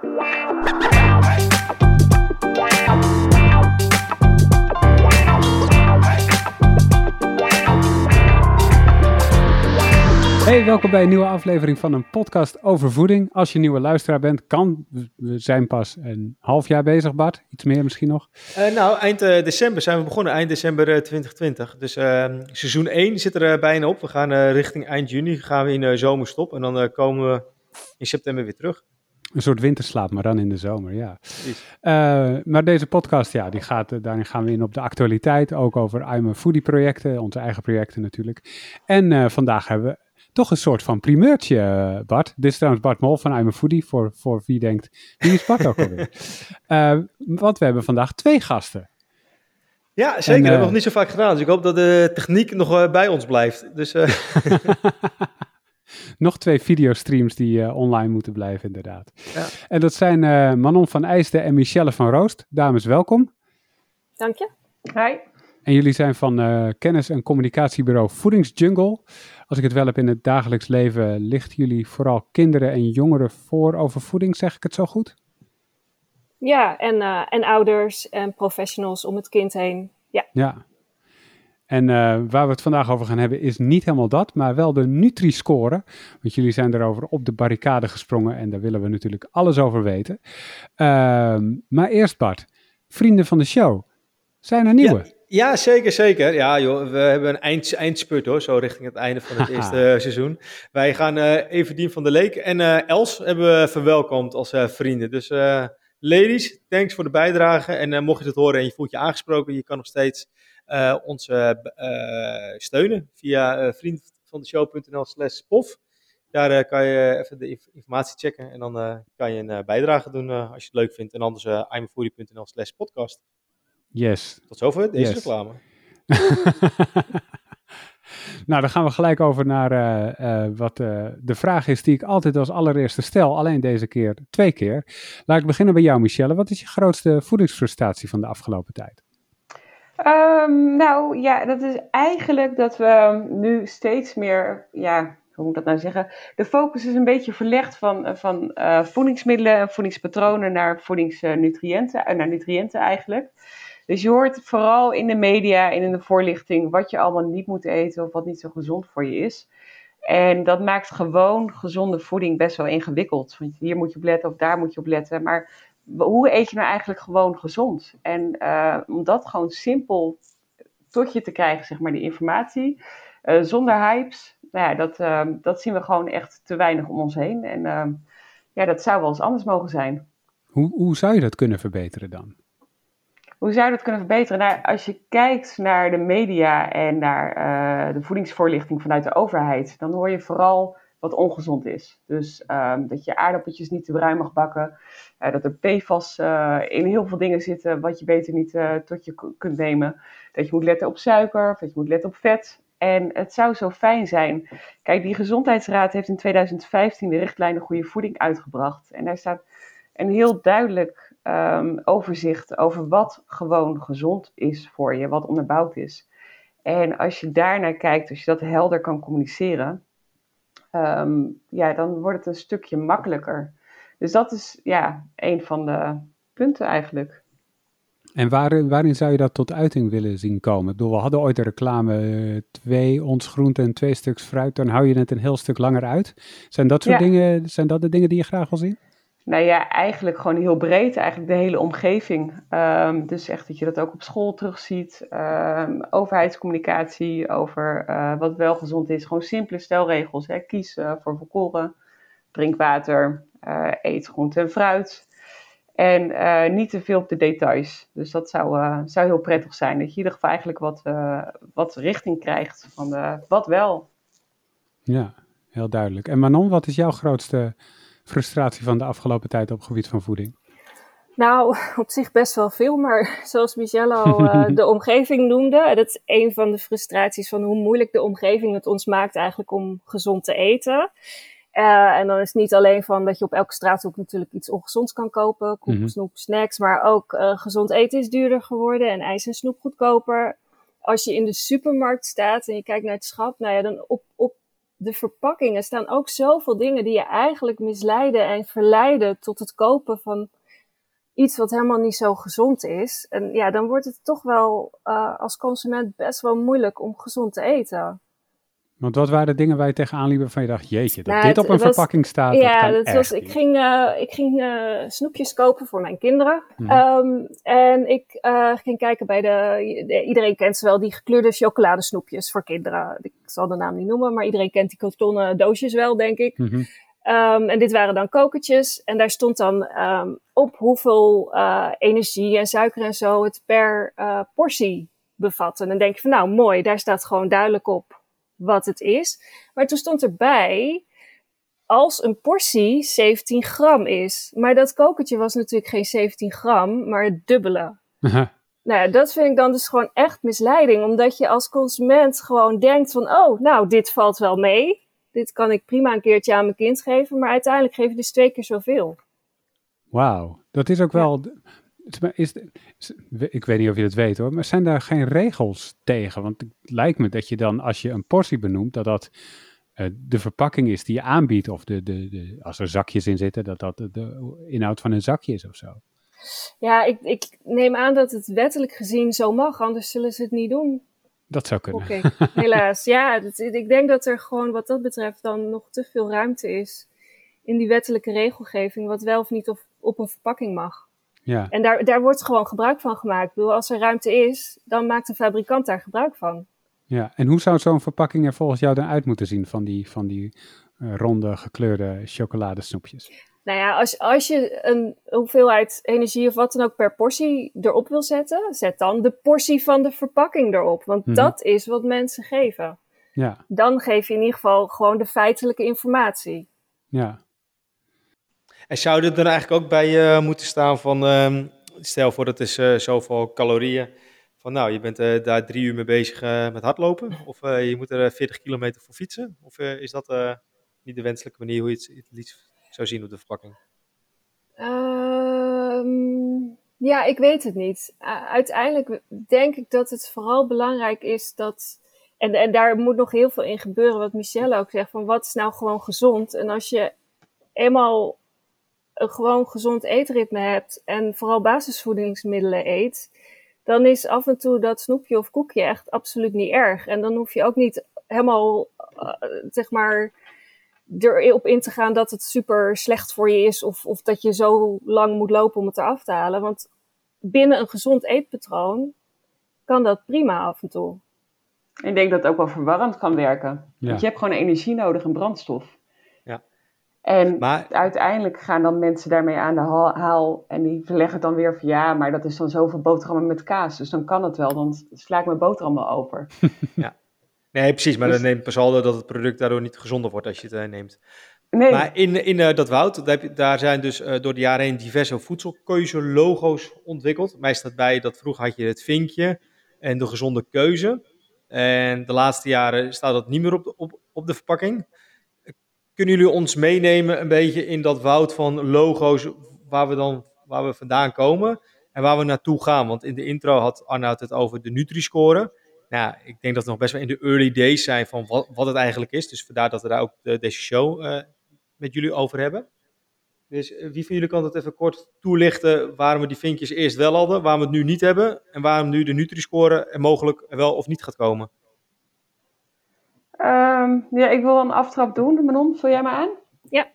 Hey, welkom bij een nieuwe aflevering van een podcast over voeding. Als je nieuwe luisteraar bent, kan. We zijn pas een half jaar bezig, Bart. Iets meer misschien nog. Uh, nou, eind uh, december zijn we begonnen, eind december uh, 2020. Dus ehm, seizoen 1 zit er bijna op. We gaan richting eind juni, gaan we in zomerstop. En dan komen we in september weer terug. Een soort winterslaap, maar dan in de zomer, ja. maar deze podcast, ja, die gaat, daarin gaan we in op de actualiteit. Ook over I'm a Foodie projecten, onze eigen projecten natuurlijk. En vandaag hebben we toch een soort van primeurtje, eh, Bart. Dit is trouwens Bart Mol van I'm a Foodie, voor, voor wie denkt, wie is Bart ook alweer? Uh, want we hebben vandaag twee gasten. Ja, zeker. En, dat hebben we nog niet zo vaak gedaan. Dus ik hoop dat de techniek nog bij ons blijft. Dus, nog twee videostreams die online moeten blijven, inderdaad. Ja. En dat zijn Manon van IJsden en Michelle van Roost. Dames, welkom. Dank je. Hi. En jullie zijn van kennis- en communicatiebureau Voedingsjungle. Als ik het wel heb in het dagelijks leven, lichten jullie vooral kinderen en jongeren voor over voeding, zeg ik het zo goed? Ja, en, uh, en ouders en professionals om het kind heen. Ja. ja. En uh, waar we het vandaag over gaan hebben is niet helemaal dat, maar wel de Nutri-score. Want jullie zijn erover op de barricade gesprongen en daar willen we natuurlijk alles over weten. Uh, maar eerst Bart, vrienden van de show, zijn er nieuwe? Ja. Ja, zeker, zeker. Ja, joh, we hebben een eind, eindspurt hoor, zo richting het einde van het eerste seizoen. Wij gaan uh, Everdien van der Leek en uh, Els hebben we verwelkomd als uh, vrienden. Dus ladies, thanks voor de bijdrage. En mocht je het horen en je voelt je aangesproken, je kan nog steeds ons steunen via vriendvandeshow.nl slash pof. Daar kan je even de informatie checken en dan kan je een bijdrage doen als je het leuk vindt. En anders uh, slash podcast. Yes. Tot zover deze reclame. nou, dan gaan we gelijk over naar uh, uh, wat uh, de vraag is die ik altijd als allereerste stel, alleen deze keer twee keer. Laat ik beginnen bij jou, Michelle. Wat is je grootste voedingsfrustratie van de afgelopen tijd? Um, nou ja, dat is eigenlijk dat we nu steeds meer, ja, hoe moet ik dat nou zeggen? De focus is een beetje verlegd van, van voedingsmiddelen en voedingspatronen naar voedingsnutriënten, naar nutriënten eigenlijk. Dus je hoort vooral in de media en in de voorlichting wat je allemaal niet moet eten of wat niet zo gezond voor je is. En dat maakt gewoon gezonde voeding best wel ingewikkeld. Want hier moet je op letten of daar moet je op letten. Maar hoe eet je nou eigenlijk gewoon gezond? En uh, om dat gewoon simpel tot je te krijgen, zeg maar, die informatie. Uh, zonder hypes, nou ja, dat, uh, dat zien we gewoon echt te weinig om ons heen. En ja, dat zou wel eens anders mogen zijn. Hoe, hoe zou je dat kunnen verbeteren dan? Hoe zou je dat kunnen verbeteren? Nou, als je kijkt naar de media en naar de voedingsvoorlichting vanuit de overheid, dan hoor je vooral wat ongezond is. Dus um, dat je aardappeltjes niet te bruin mag bakken, uh, dat er PFAS uh, in heel veel dingen zitten wat je beter niet tot je kunt nemen. Dat je moet letten op suiker, dat je moet letten op vet. En het zou zo fijn zijn. Kijk, die Gezondheidsraad heeft in 2015 de richtlijnen goede voeding uitgebracht. En daar staat een heel duidelijk um, overzicht over wat gewoon gezond is voor je, wat onderbouwd is. En als je daarnaar kijkt, als je dat helder kan communiceren, um, ja, dan wordt het een stukje makkelijker. Dus dat is ja, een van de punten eigenlijk. En waarin, waarin zou je dat tot uiting willen zien komen? Bedoel, we hadden ooit de reclame uh, twee ons groente en twee stuks fruit, dan hou je het een heel stuk langer uit. Zijn dat soort ja. dingen, zijn dat de dingen die je graag wil zien? Nou ja, eigenlijk gewoon heel breed, eigenlijk de hele omgeving. Um, dus echt dat je dat ook op school terugziet. Um, overheidscommunicatie over uh, wat wel gezond is. Gewoon simpele stelregels. Hè. Kies voor volkoren, drink water, uh, eet groente en fruit. En niet te veel op de details. Dus dat zou, zou heel prettig zijn. Dat je in ieder geval eigenlijk wat, wat richting krijgt van wat wel. Ja, heel duidelijk. En Manon, wat is jouw grootste frustratie van de afgelopen tijd op het gebied van voeding? Nou, op zich best wel veel, maar zoals Michelle al uh, de omgeving noemde, dat is een van de frustraties van hoe moeilijk de omgeving het ons maakt eigenlijk om gezond te eten. Uh, en dan is het niet alleen van dat je op elke straathoek natuurlijk iets ongezonds kan kopen, koek, mm -hmm. snoep, snacks, maar ook uh, gezond eten is duurder geworden en ijs en snoep goedkoper. Als je in de supermarkt staat en je kijkt naar het schap, nou ja, dan op, op de verpakkingen staan ook zoveel dingen die je eigenlijk misleiden en verleiden tot het kopen van iets wat helemaal niet zo gezond is. En ja, dan wordt het toch wel uh, als consument best wel moeilijk om gezond te eten. Want wat waren de dingen waar je tegenaan liep van je dacht, jeetje, dat nou, dit op een verpakking staat? Ja, dat, was, ik ging, uh, ik ging uh, snoepjes kopen voor mijn kinderen. Hmm. Um, en ik uh, ging kijken bij de, iedereen kent ze wel, die gekleurde chocoladesnoepjes voor kinderen. Ik zal de naam niet noemen, maar iedereen kent die kartonnen doosjes wel, denk ik. Mm Um, en dit waren dan kokertjes. En daar stond dan um, op hoeveel energie en suiker en zo het per portie bevatte. En dan denk je van nou mooi, daar staat gewoon duidelijk op wat het is. Maar toen stond erbij als een portie 17 gram is. Maar dat kokertje was natuurlijk geen 17 gram, maar het dubbele. Nou ja, dat vind ik dan dus gewoon echt misleiding. Omdat je als consument gewoon denkt van, oh, nou, dit valt wel mee dit kan ik prima een keertje aan mijn kind geven, maar uiteindelijk geef je dus twee keer zoveel. Wauw, dat is ook wel. Is, ik weet niet of je dat weet hoor, maar zijn daar geen regels tegen? Want het lijkt me dat je dan, als je een portie benoemt, dat dat uh, de verpakking is die je aanbiedt, of de, de, de, als er zakjes in zitten, dat dat de inhoud van een zakje is of zo. Ja, ik, ik neem aan dat het wettelijk gezien zo mag, anders zullen ze het niet doen. Dat zou kunnen. Helaas. ja, ik denk dat er gewoon wat dat betreft dan nog te veel ruimte is in die wettelijke regelgeving, wat wel of niet op, op een verpakking mag. Ja. En daar, daar wordt gewoon gebruik van gemaakt. Ik bedoel, als er ruimte is, dan maakt de fabrikant daar gebruik van. Ja, en hoe zou zo'n verpakking er volgens jou dan uit moeten zien van die, van die uh, ronde gekleurde chocoladesnoepjes? Nou ja, als, als je een hoeveelheid energie of wat dan ook per portie erop wil zetten, zet dan de portie van de verpakking erop. Want mhm. dat is wat mensen geven. Ja. Dan geef je in ieder geval gewoon de feitelijke informatie. Ja. En zou er dan eigenlijk ook bij uh, moeten staan van, uh, stel voor dat is uh, zoveel calorieën, van nou, je bent uh, daar drie uur mee bezig met hardlopen, of je moet er 40 kilometer voor fietsen, of is dat niet de wenselijke manier hoe je het, het liefst zou zien op de verpakking? Ehm, ja, ik weet het niet. uiteindelijk denk ik dat het vooral belangrijk is dat. En, en daar moet nog heel veel in gebeuren, wat Michelle ook zegt: van wat is nou gewoon gezond? En als je eenmaal een gewoon gezond eetritme hebt en vooral basisvoedingsmiddelen eet, dan is af en toe dat snoepje of koekje echt absoluut niet erg. En dan hoef je ook niet helemaal, uh, zeg maar, erop in te gaan dat het super slecht voor je is of, of dat je zo lang moet lopen om het eraf te halen. Want binnen een gezond eetpatroon kan dat prima af en toe. Ik denk dat het ook wel verwarrend kan werken. Want je hebt gewoon energie nodig en brandstof. En uiteindelijk gaan dan mensen daarmee aan de haal en die verleggen het dan weer van ja, maar dat is dan zoveel boterhammen met kaas. Dus dan kan het wel, dan sla ik mijn boterham over. ja. Nee, precies. Maar dus... dan neemt Pasaldo dat het product daardoor niet gezonder wordt als je het uh, neemt. Nee. Maar in, in uh, dat woud, daar, daar zijn dus uh, door de jaren heen diverse voedselkeuze-logo's ontwikkeld. Mij staat bij dat vroeger had je het vinkje en de gezonde keuze. En de laatste jaren staat dat niet meer op de, op, op de verpakking. Kunnen jullie ons meenemen een beetje in dat woud van logo's waar we dan waar we vandaan komen en waar we naartoe gaan? Want in de intro had Arnoud het over de Nutri-score nou, ik denk dat we nog best wel in de early days zijn van wat, wat het eigenlijk is. Dus vandaar dat we daar ook de, deze show uh, met jullie over hebben. Dus uh, wie van jullie kan dat even kort toelichten waarom we die vinkjes eerst wel hadden, waarom we het nu niet hebben en waarom nu de Nutri-score er mogelijk wel of niet gaat komen? Um, ja, ik wil een aftrap doen. Manon, vul jij me aan? Ja.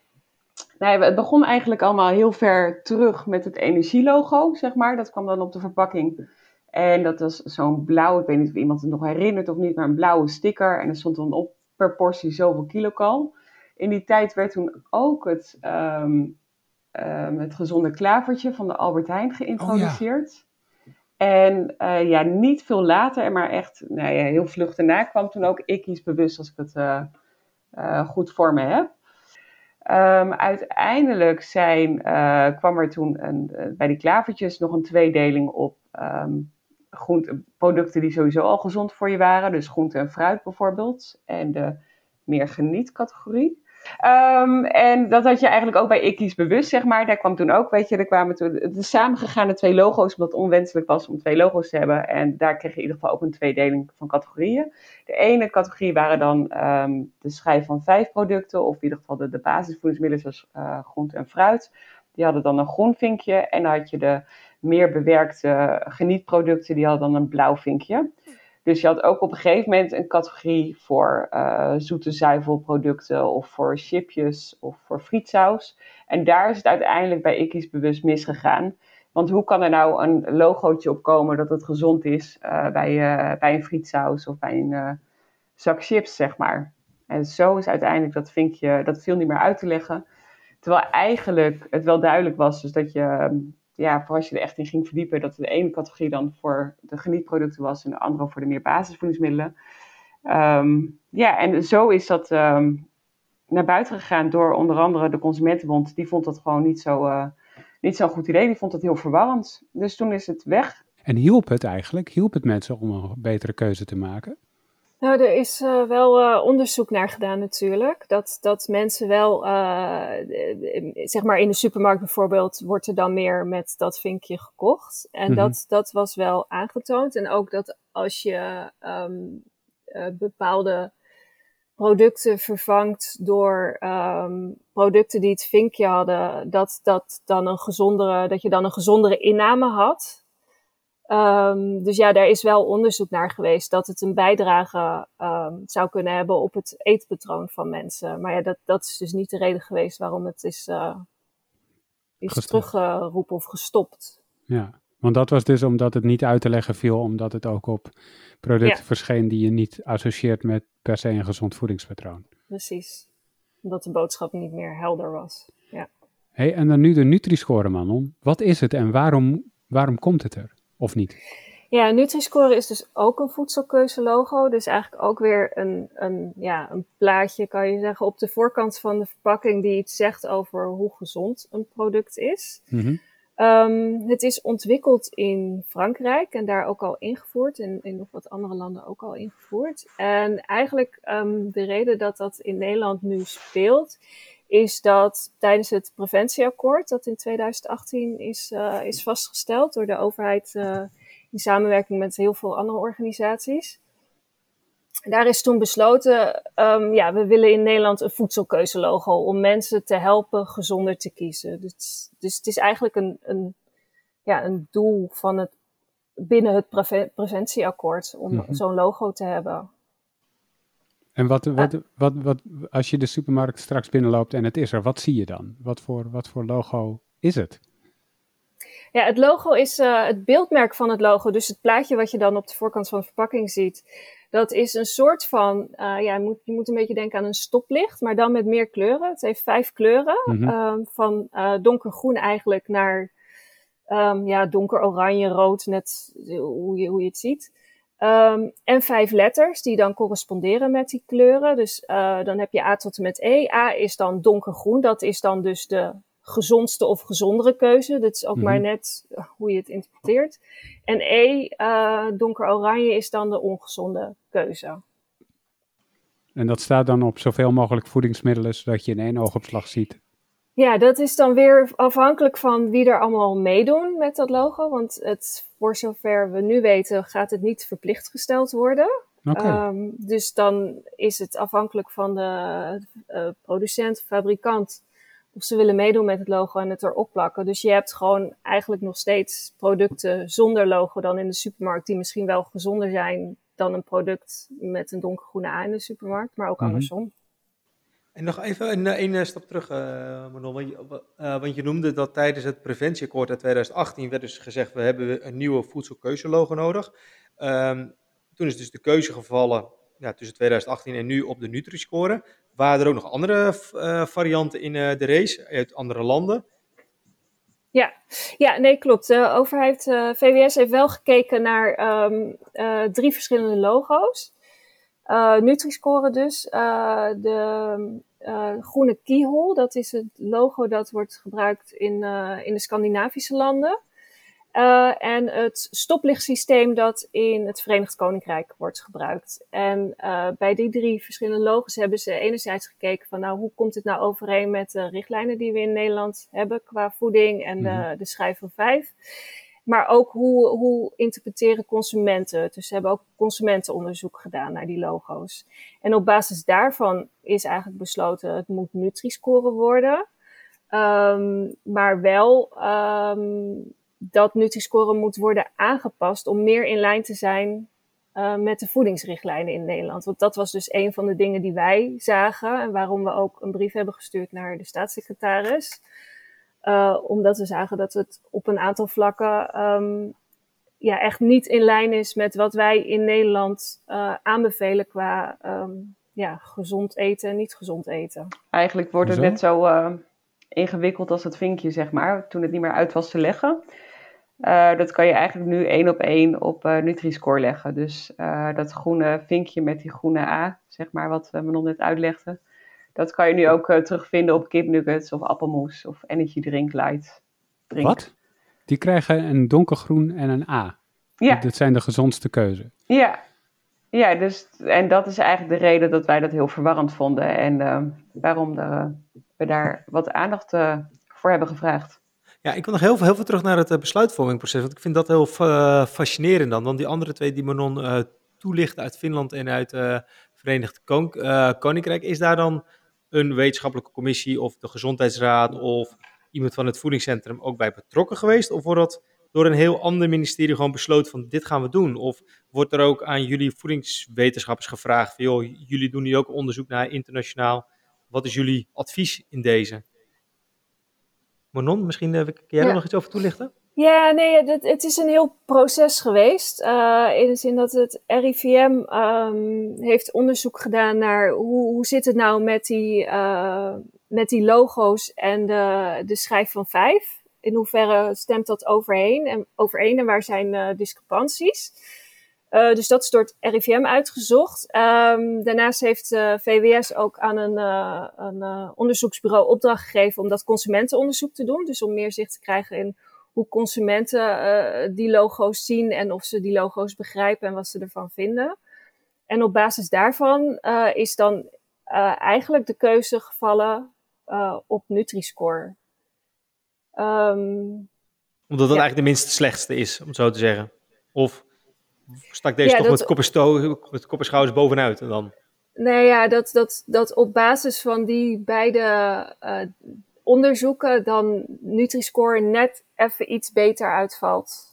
Nee, het begon eigenlijk allemaal heel ver terug met het energielogo, zeg maar. Dat kwam dan op de verpakking. En dat was zo'n blauw, ik weet niet of iemand het nog herinnert of niet, maar een blauwe sticker. En er stond dan op per portie zoveel kilokal. In die tijd werd toen ook het, um, het gezonde klavertje van de Albert Heijn geïntroduceerd. Oh, En uh, ja, niet veel later, maar echt nou ja, heel vlug daarna kwam toen ook Ikkies bewust als ik het uh, uh, goed voor me heb. Um, uiteindelijk zijn, kwam er toen een, bij die klavertjes nog een tweedeling op um, groente, producten die sowieso al gezond voor je waren. Dus groente en fruit bijvoorbeeld. En de meer genietcategorie. Ehm, en dat had je eigenlijk ook bij Ikkies bewust, zeg maar. Daar kwam toen ook, weet je, er kwamen toen de samengegaane twee logo's, omdat het onwenselijk was om twee logo's te hebben. En daar kreeg je in ieder geval ook een tweedeling van categorieën. De ene categorie waren dan ehm, de schijf van vijf producten, of in ieder geval de, de basisvoedingsmiddelen zoals uh, groente en fruit. Die hadden dan een groen vinkje. En dan had je de meer bewerkte genietproducten, die hadden dan een blauw vinkje. Dus je had ook op een gegeven moment een categorie voor uh, zoete zuivelproducten of voor chipjes of voor frietsaus. En daar is het uiteindelijk bij Ikkies bewust misgegaan. Want hoe kan er nou een logootje op komen dat het gezond is uh, bij, uh, bij een frietsaus of bij een zak chips, zeg maar. En zo is uiteindelijk dat vinkje, dat viel niet meer uit te leggen. Terwijl eigenlijk het wel duidelijk was dus dat je ja, voor als je er echt in ging verdiepen, dat de ene categorie dan voor de genietproducten was en de andere voor de meer basisvoedingsmiddelen. Um, ja, en zo is dat um, naar buiten gegaan door onder andere de Consumentenbond. Die vond dat gewoon niet zo, uh, niet zo'n goed idee. Die vond het heel verwarrend. Dus toen is het weg. En hielp het eigenlijk? Hielp het mensen om een betere keuze te maken? Nou, er is uh, wel uh, onderzoek naar gedaan natuurlijk. Dat, dat mensen wel, uh, zeg maar in de supermarkt bijvoorbeeld, wordt er dan meer met dat vinkje gekocht. En mm -hmm. dat, dat was wel aangetoond. En ook dat als je um, bepaalde producten vervangt door um, producten die het vinkje hadden, dat, dat, dan een gezondere, dat je dan een gezondere inname had. Um, dus ja, daar is wel onderzoek naar geweest dat het een bijdrage um, zou kunnen hebben op het eetpatroon van mensen. Maar ja, dat, dat is dus niet de reden geweest waarom het is, uh, is teruggeroepen of gestopt. Ja, want dat was dus omdat het niet uit te leggen viel, omdat het ook op producten ja. verscheen die je niet associeert met per se een gezond voedingspatroon. Precies, omdat de boodschap niet meer helder was. Ja. Hey, en dan nu de Nutri-score, Manon. Wat is het en waarom, waarom komt het er? Of niet? Ja, Nutri-Score is dus ook een voedselkeuzelogo. Dus eigenlijk ook weer een, een, ja, een plaatje, kan je zeggen, op de voorkant van de verpakking die iets zegt over hoe gezond een product is. Mm -hmm. um, het is ontwikkeld in Frankrijk en daar ook al ingevoerd. En in nog wat andere landen ook al ingevoerd. En eigenlijk um, de reden dat dat in Nederland nu speelt, is dat tijdens het preventieakkoord, dat in 2018 is, uh, is vastgesteld door de overheid uh, in samenwerking met heel veel andere organisaties. Daar is toen besloten, um, ja, we willen in Nederland een voedselkeuzelogo om mensen te helpen gezonder te kiezen. Dus, dus het is eigenlijk een, een, ja, een doel van het, binnen het preve preventieakkoord om mm -hmm. zo'n logo te hebben. En wat, wat, wat, wat, als je de supermarkt straks binnenloopt en het is er, wat zie je dan? Wat voor, wat voor logo is het? Ja, het logo is uh, het beeldmerk van het logo. Dus het plaatje wat je dan op de voorkant van de verpakking ziet. Dat is een soort van, uh, ja, je moet, je moet een beetje denken aan een stoplicht, maar dan met meer kleuren. Het heeft vijf kleuren. Mm -hmm. van uh, donkergroen eigenlijk naar um, ja, donker oranje, rood, net hoe je, hoe je het ziet. Um, en vijf letters die dan corresponderen met die kleuren. Dus uh, dan heb je A tot en met E. A is dan donkergroen. Dat is dan dus de gezondste of gezondere keuze. Dat is ook mm -hmm. maar net hoe je het interpreteert. En E, uh, donker oranje, is dan de ongezonde keuze. En dat staat dan op zoveel mogelijk voedingsmiddelen, zodat je in één oogopslag ziet ja, dat is dan weer afhankelijk van wie er allemaal meedoen met dat logo. Want het, voor zover we nu weten, gaat het niet verplicht gesteld worden. Okay. Um, dus dan is het afhankelijk van de uh, producent, fabrikant, of ze willen meedoen met het logo en het erop plakken. Dus je hebt gewoon eigenlijk nog steeds producten zonder logo dan in de supermarkt, die misschien wel gezonder zijn dan een product met een donkergroene A in de supermarkt, maar ook mm -hmm. andersom. En nog even een, een stap terug, uh, Manon. Want je, want je noemde dat tijdens het preventieakkoord uit 2018 werd dus gezegd, we hebben een nieuwe voedselkeuzelogo nodig. Um, toen is dus de keuze gevallen ja, tussen 2018 en nu op de Nutri-score. Waren er ook nog andere varianten in de race uit andere landen? Ja, ja nee, klopt. De overheid, VWS, heeft wel gekeken naar um, drie verschillende logo's. Uh, Nutri-score dus. Uh, de uh, groene keyhole, dat is het logo dat wordt gebruikt in, in de Scandinavische landen. En het stoplichtsysteem dat in het Verenigd Koninkrijk wordt gebruikt. En bij die drie verschillende logos hebben ze enerzijds gekeken van nou hoe komt het nou overeen met de richtlijnen die we in Nederland hebben qua voeding en de, mhm. de schijf van vijf. Maar ook hoe, hoe interpreteren consumenten Dus ze hebben ook consumentenonderzoek gedaan naar die logo's. En op basis daarvan is eigenlijk besloten het moet Nutri-score worden. Um, maar wel um, dat Nutri-score moet worden aangepast om meer in lijn te zijn uh, met de voedingsrichtlijnen in Nederland. Want dat was dus een van de dingen die wij zagen en waarom we ook een brief hebben gestuurd naar de staatssecretaris. Uh, omdat we zagen dat het op een aantal vlakken um, ja, echt niet in lijn is met wat wij in Nederland uh, aanbevelen qua um, ja, gezond eten en niet gezond eten. Eigenlijk wordt het net zo uh, ingewikkeld als het vinkje, zeg maar, toen het niet meer uit was te leggen. Uh, dat kan je eigenlijk nu één op één op uh, Nutri-Score leggen. Dus uh, dat groene vinkje met die groene A, zeg maar, wat Manon net uitlegde. Dat kan je nu ook terugvinden op kipnuggets of appelmoes of energy drink light. Drink. Wat? Die krijgen een donkergroen en een A. Ja. Dat zijn de gezondste keuze. Ja. Ja, dus, en dat is eigenlijk de reden dat wij dat heel verwarrend vonden. En waarom de, we daar wat aandacht voor hebben gevraagd. Ja, ik wil nog heel veel, heel veel terug naar het besluitvormingproces. Want ik vind dat heel uh, fascinerend dan. Want die andere twee die Manon uh, toelicht uit Finland en uit Verenigd Kon Koninkrijk. Is daar dan een wetenschappelijke commissie of de gezondheidsraad of iemand van het voedingscentrum ook bij betrokken geweest? Of wordt dat door een heel ander ministerie gewoon besloten van dit gaan we doen? Of wordt er ook aan jullie voedingswetenschappers gevraagd van joh, jullie doen hier ook onderzoek naar internationaal. Wat is jullie advies in deze? Manon, misschien uh, kun jij er nog iets over toelichten? Ja, nee, het, het is een heel proces geweest. Uh, in de zin dat het RIVM ehm, heeft onderzoek gedaan naar hoe, hoe zit het nou met die, uh, met die logo's en de, de schijf van vijf. In hoeverre stemt dat overheen en, overeen en waar zijn discrepanties? Uh, dus dat is door het RIVM uitgezocht. Um, daarnaast heeft VWS ook aan een, een onderzoeksbureau opdracht gegeven om dat consumentenonderzoek te doen. Dus om meer zicht te krijgen in hoe consumenten die logo's zien en of ze die logo's begrijpen en wat ze ervan vinden. En op basis daarvan is dan eigenlijk de keuze gevallen op Nutri-Score. Um, Omdat dat eigenlijk de minst slechtste is, om zo te zeggen. Of stak deze toch met, met kop en schouders bovenuit en dan? Nee, ja, dat, dat, dat op basis van die beide onderzoeken dan Nutri-Score net even iets beter uitvalt.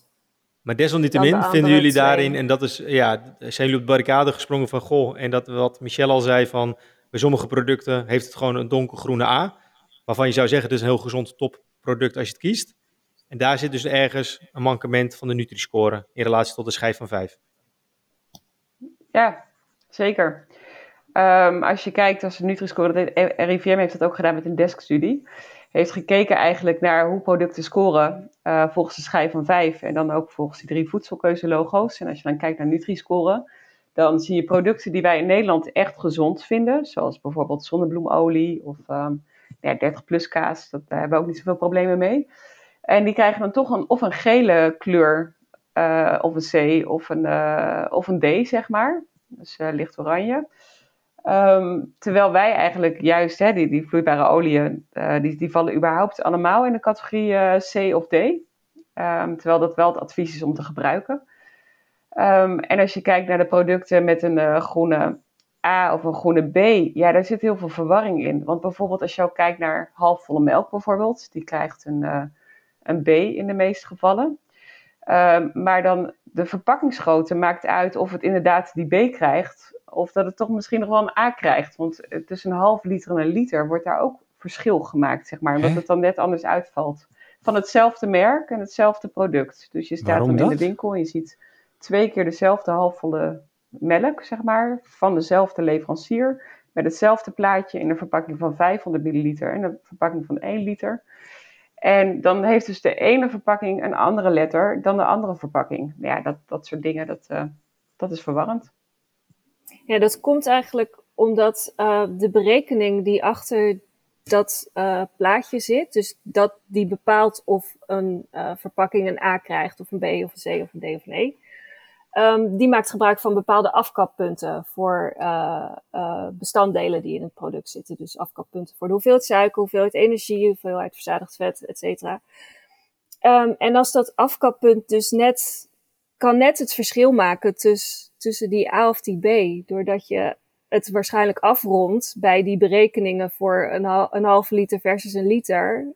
Maar desalniettemin vinden jullie daarin, en dat is, ja, zijn jullie op de barricade gesprongen van, goh, en dat wat Michel al zei van, bij sommige producten heeft het gewoon een donkergroene A, waarvan je zou zeggen, het is een heel gezond topproduct als je het kiest. En daar zit dus ergens een mankement van de Nutri-score in relatie tot de schijf van 5. Ja, zeker. Um, als je kijkt als Nutri-score, RIVM heeft dat ook gedaan met een deskstudie, heeft gekeken eigenlijk naar hoe producten scoren uh, volgens de schijf van 5 en dan ook volgens die drie voedselkeuzelogo's. En als je dan kijkt naar Nutri-score, dan zie je producten die wij in Nederland echt gezond vinden, zoals bijvoorbeeld zonnebloemolie of um, ja, 30 plus kaas, dat, daar hebben we ook niet zoveel problemen mee. En die krijgen dan toch een, of een gele kleur, uh, of een C, of een, of een D, zeg maar. Dus licht oranje. Um, terwijl wij eigenlijk juist, hè, die, die vloeibare oliën, die, die vallen überhaupt allemaal in de categorie C of D. Um, terwijl dat wel het advies is om te gebruiken. Um, en als je kijkt naar de producten met een groene A of een groene B, ja, daar zit heel veel verwarring in. Want bijvoorbeeld als je ook kijkt naar halfvolle melk bijvoorbeeld, die krijgt een een B in de meeste gevallen. Ehm, maar dan de verpakkingsgrootte maakt uit of het inderdaad die B krijgt, of dat het toch misschien nog wel een A krijgt. Want tussen een half liter en een liter wordt daar ook verschil gemaakt, zeg maar. Omdat het dan net anders uitvalt. Van hetzelfde merk en hetzelfde product. Dus je staat dan in de winkel en je ziet twee keer dezelfde halfvolle melk, zeg maar, van dezelfde leverancier. Met hetzelfde plaatje in een verpakking van 500 milliliter en een verpakking van 1 liter. En dan heeft dus de ene verpakking een andere letter dan de andere verpakking. Ja, dat, dat soort dingen, dat, uh, dat is verwarrend. Ja, dat komt eigenlijk omdat uh, de berekening die achter dat uh, plaatje zit. Dus dat die bepaalt of een uh, verpakking een A krijgt, of een B, of een C, of een D of een E. Um, die maakt gebruik van bepaalde afkappunten voor bestanddelen die in het product zitten. Dus afkappunten voor de hoeveelheid suiker, hoeveelheid energie, hoeveelheid verzadigd vet, et cetera. Um, en als dat afkappunt dus net, kan net het verschil maken tussen, tussen die A of die B, doordat je het waarschijnlijk afrondt bij die berekeningen voor een, een halve liter versus een liter,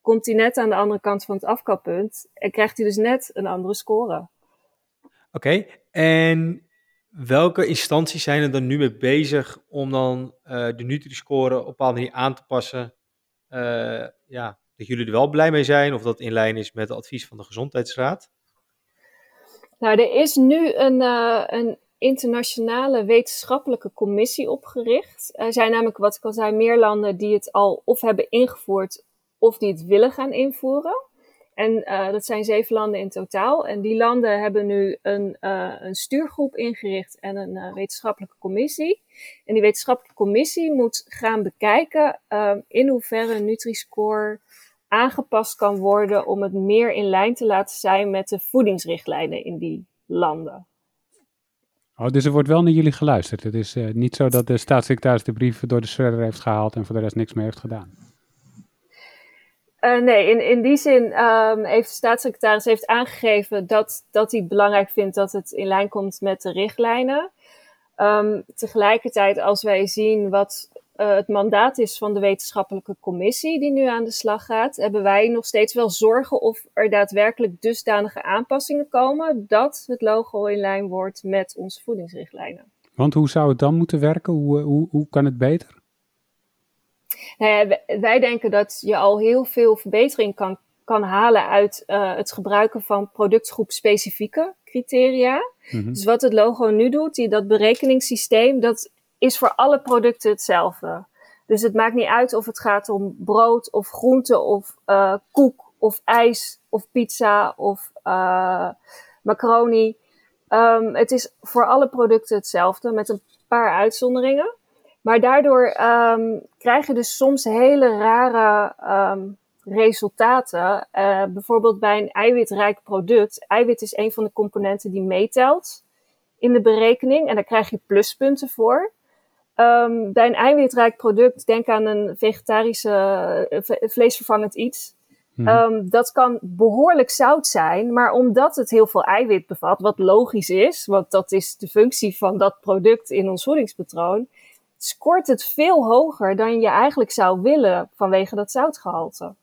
komt hij net aan de andere kant van het afkappunt en krijgt hij dus net een andere score. Oké, en welke instanties zijn er dan nu mee bezig om dan uh, de Nutri-score op een bepaalde manier aan te passen? Uh, ja, dat jullie er wel blij mee zijn of dat in lijn is met het advies van de Gezondheidsraad? Nou, er is nu een, uh, een internationale wetenschappelijke commissie opgericht. Er zijn namelijk, wat ik al zei, meer landen die het al of hebben ingevoerd of die het willen gaan invoeren. En uh, dat zijn zeven landen in totaal. En die landen hebben nu een, uh, een stuurgroep ingericht en een wetenschappelijke commissie. En die wetenschappelijke commissie moet gaan bekijken in hoeverre Nutri-Score aangepast kan worden om het meer in lijn te laten zijn met de voedingsrichtlijnen in die landen. Oh, dus er wordt wel naar jullie geluisterd. Het is uh, niet zo dat de staatssecretaris de brief door de shredder heeft gehaald en voor de rest niks meer heeft gedaan. Uh, nee, in, in die zin um, heeft de staatssecretaris heeft aangegeven dat, dat hij belangrijk vindt dat het in lijn komt met de richtlijnen. Um, tegelijkertijd, als wij zien wat uh, het mandaat is van de wetenschappelijke commissie die nu aan de slag gaat, hebben wij nog steeds wel zorgen of er daadwerkelijk dusdanige aanpassingen komen dat het logo in lijn wordt met onze voedingsrichtlijnen. Want hoe zou het dan moeten werken? Hoe, hoe, hoe kan het beter? Nou ja, wij denken dat je al heel veel verbetering kan, kan halen uit uh, het gebruiken van productgroep specifieke criteria. Mm-hmm. Dus wat het logo nu doet, die, dat berekeningssysteem, dat is voor alle producten hetzelfde. Dus het maakt niet uit of het gaat om brood of groente of uh, koek of ijs of pizza of uh, macaroni. Um, het is voor alle producten hetzelfde met een paar uitzonderingen. Maar daardoor um, krijg je dus soms hele rare um, resultaten. Uh, bijvoorbeeld bij een eiwitrijk product. Eiwit is een van de componenten die meetelt in de berekening. En daar krijg je pluspunten voor. Um, bij een eiwitrijk product, denk aan een vegetarische, uh, vleesvervangend iets. Hmm. Um, dat kan behoorlijk zout zijn, maar omdat het heel veel eiwit bevat, wat logisch is, want dat is de functie van dat product in ons voedingspatroon, scoort het veel hoger dan je eigenlijk zou willen vanwege dat zoutgehalte.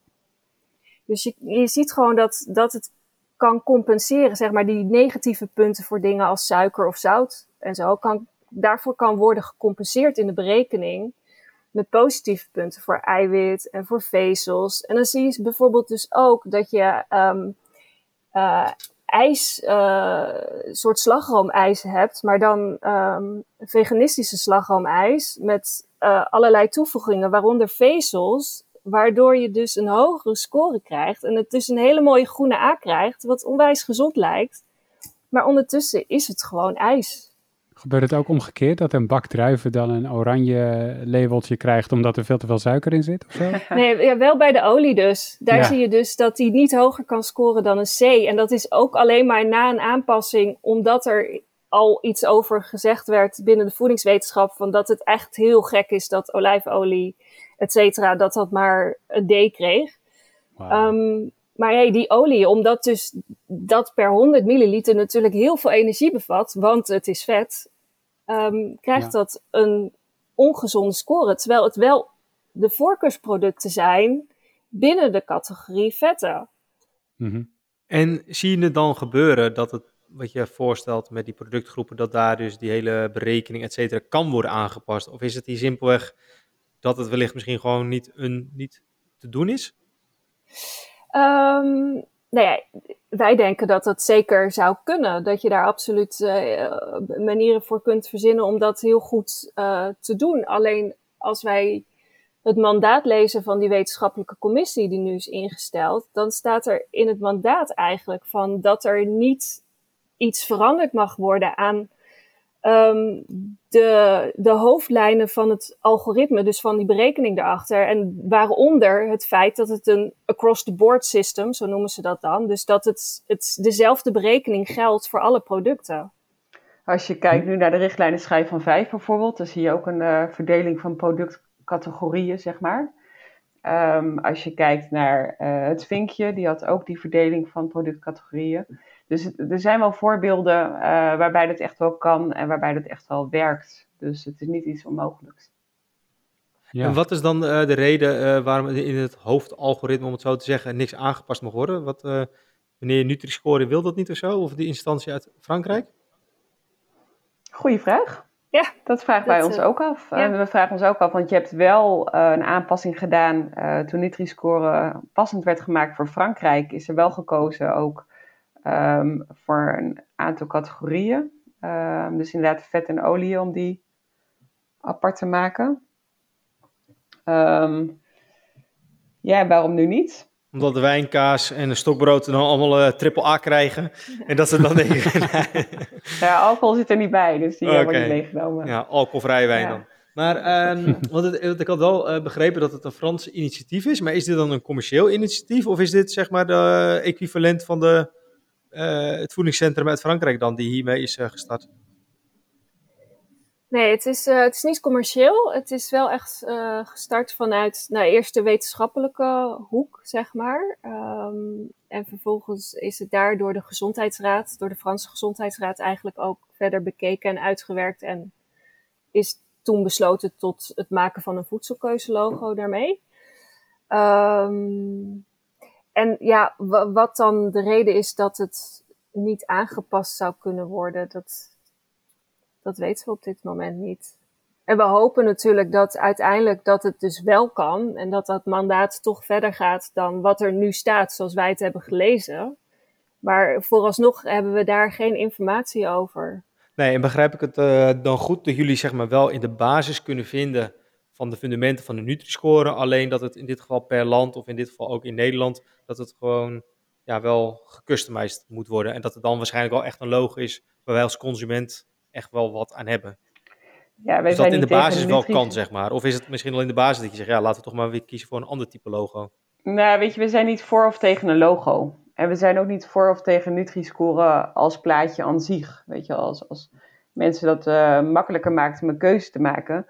Dus je, je ziet gewoon dat, dat het kan compenseren, zeg maar, die negatieve punten voor dingen als suiker of zout en zo, kan daarvoor kan worden gecompenseerd in de berekening met positieve punten voor eiwit en voor vezels. En dan zie je bijvoorbeeld dus ook dat je um, uh, ijs, uh, soort slagroomijs hebt, maar dan um, veganistische slagroomijs met uh, allerlei toevoegingen, waaronder vezels, waardoor je dus een hogere score krijgt en het dus een hele mooie groene A krijgt, wat onwijs gezond lijkt. Maar ondertussen is het gewoon ijs. Gebeurt het ook omgekeerd, dat een bak druiven dan een oranje labeltje krijgt omdat er veel te veel suiker in zit of zo? Nee, ja, wel bij de olie dus. Daar zie je dus dat die niet hoger kan scoren dan een C. En dat is ook alleen maar na een aanpassing, omdat er al iets over gezegd werd binnen de voedingswetenschap, van dat het echt heel gek is dat olijfolie, et cetera, dat dat maar een D kreeg. Wow. Um, maar hey, die olie, omdat dus dat per 100 milliliter natuurlijk heel veel energie bevat, want het is vet, um, krijgt dat een ongezonde score. Terwijl het wel de voorkeursproducten zijn binnen de categorie vetten. Mm-hmm. En zie je het dan gebeuren dat het, wat je voorstelt met die productgroepen, dat daar dus die hele berekening, et cetera, kan worden aangepast? Of is het die simpelweg dat het wellicht misschien gewoon niet, een, niet te doen is? Um, nou ja, wij denken dat dat zeker zou kunnen. Dat je daar absoluut uh, manieren voor kunt verzinnen om dat heel goed uh, te doen. Alleen als wij het mandaat lezen van die wetenschappelijke commissie die nu is ingesteld, dan staat er in het mandaat eigenlijk van dat er niet iets veranderd mag worden aan ehm, de, de hoofdlijnen van het algoritme, dus van die berekening daarachter. En waaronder het feit dat het een across-the-board system, zo noemen ze dat dan. Dus dat het, het dezelfde berekening geldt voor alle producten. Als je kijkt nu naar de richtlijnen schijf van 5 bijvoorbeeld, dan zie je ook een uh, verdeling van productcategorieën, zeg maar. Um, als je kijkt naar uh, het vinkje, die had ook die verdeling van productcategorieën. Dus er zijn wel voorbeelden uh, waarbij dat echt wel kan en waarbij dat echt wel werkt. Dus het is niet iets onmogelijks. Ja. En wat is dan uh, de reden waarom in het hoofdalgoritme, om het zo te zeggen, niks aangepast mag worden? Wat, meneer Nutri-Score wil dat niet of zo? Of die instantie uit Frankrijk? Goeie vraag. Ja, dat vragen wij ons ook af. Ja. we vragen ons ook af, want je hebt wel uh, een aanpassing gedaan uh, toen Nutri-Score passend werd gemaakt voor Frankrijk. Is er wel gekozen ook um, voor een aantal categorieën. Um, dus inderdaad vet en olie om die apart te maken. Um, ja, waarom nu niet? Omdat de wijnkaas en de stokbrood dan allemaal uh, triple A krijgen. En dat ze dan denken... ja, alcohol zit er niet bij, dus die okay. wordt niet meegenomen. Ja, alcoholvrije wijn ja. dan. Maar um, want het, ik had wel uh, begrepen dat het een Frans initiatief is. Maar is dit dan een commercieel initiatief? Of is dit zeg maar de equivalent van de, het voedingscentrum uit Frankrijk dan, die hiermee is gestart? Nee, het is, uh, het is niet commercieel. Het is wel echt gestart vanuit nou, eerst de wetenschappelijke hoek, zeg maar. Um, en vervolgens is het daar door de gezondheidsraad, door de Franse gezondheidsraad eigenlijk ook verder bekeken en uitgewerkt. En is toen besloten tot het maken van een voedselkeuzelogo daarmee. Um, en ja, wat dan de reden is dat het niet aangepast zou kunnen worden, dat, dat weten we op dit moment niet. En we hopen natuurlijk dat uiteindelijk dat het dus wel kan en dat dat mandaat toch verder gaat dan wat er nu staat zoals wij het hebben gelezen. Maar vooralsnog hebben we daar geen informatie over. Nee, en begrijp ik het uh, dan goed dat jullie zeg maar wel in de basis kunnen vinden van de fundamenten van de Nutri-score, alleen dat het in dit geval per land of in dit geval ook in Nederland, dat het gewoon ja, wel gecustomized moet worden en dat het dan waarschijnlijk wel echt een logo is waar wij als consument echt wel wat aan hebben. Ja, wij dus dat in de basis wel kan, zeg maar. Of is het misschien al in de basis dat je zegt, ja, laten we toch maar weer kiezen voor een ander type logo? Nou, weet je, we zijn niet voor of tegen een logo. En we zijn ook niet voor of tegen Nutri-score als plaatje aan zich. Weet je, als, als mensen dat uh, makkelijker maakt om een keuze te maken.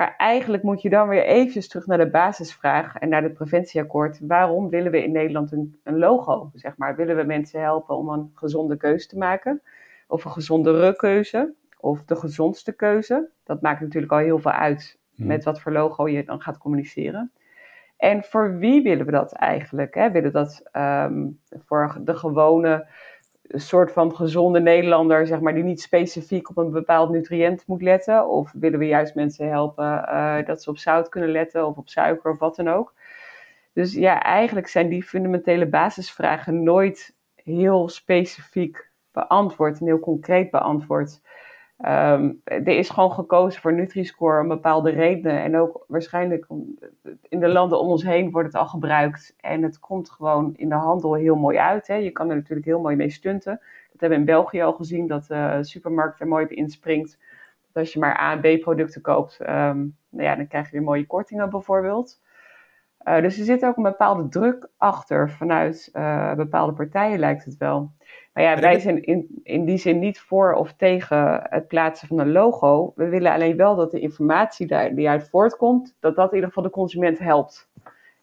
Maar eigenlijk moet je dan weer eventjes terug naar de basisvraag en naar het preventieakkoord. Waarom willen we in Nederland een, een logo? Zeg maar, willen we mensen helpen om een gezonde keuze te maken? Of een gezondere keuze? of de gezondste keuze. Dat maakt natuurlijk al heel veel uit hmm. met wat voor logo je dan gaat communiceren. En voor wie willen we dat eigenlijk? Hè? Willen we dat um, voor de gewone soort van gezonde Nederlander, zeg maar, die niet specifiek op een bepaald nutriënt moet letten? Of willen we juist mensen helpen uh, dat ze op zout kunnen letten of op suiker of wat dan ook? Dus ja, eigenlijk zijn die fundamentele basisvragen nooit heel specifiek beantwoord en heel concreet beantwoord. Um, er is gewoon gekozen voor Nutri-Score om bepaalde redenen. En ook waarschijnlijk in de landen om ons heen wordt het al gebruikt. En het komt gewoon in de handel heel mooi uit. Hè. Je kan er natuurlijk heel mooi mee stunten. Dat hebben we in België al gezien, dat de supermarkt er mooi op inspringt. Dat als je maar A en B producten koopt, um, nou ja, dan krijg je weer mooie kortingen bijvoorbeeld. Uh, dus er zit ook een bepaalde druk achter vanuit uh, bepaalde partijen, lijkt het wel. Maar ja, wij zijn in, in die zin niet voor of tegen het plaatsen van een logo. We willen alleen wel dat de informatie daar, die uit voortkomt, dat dat in ieder geval de consument helpt.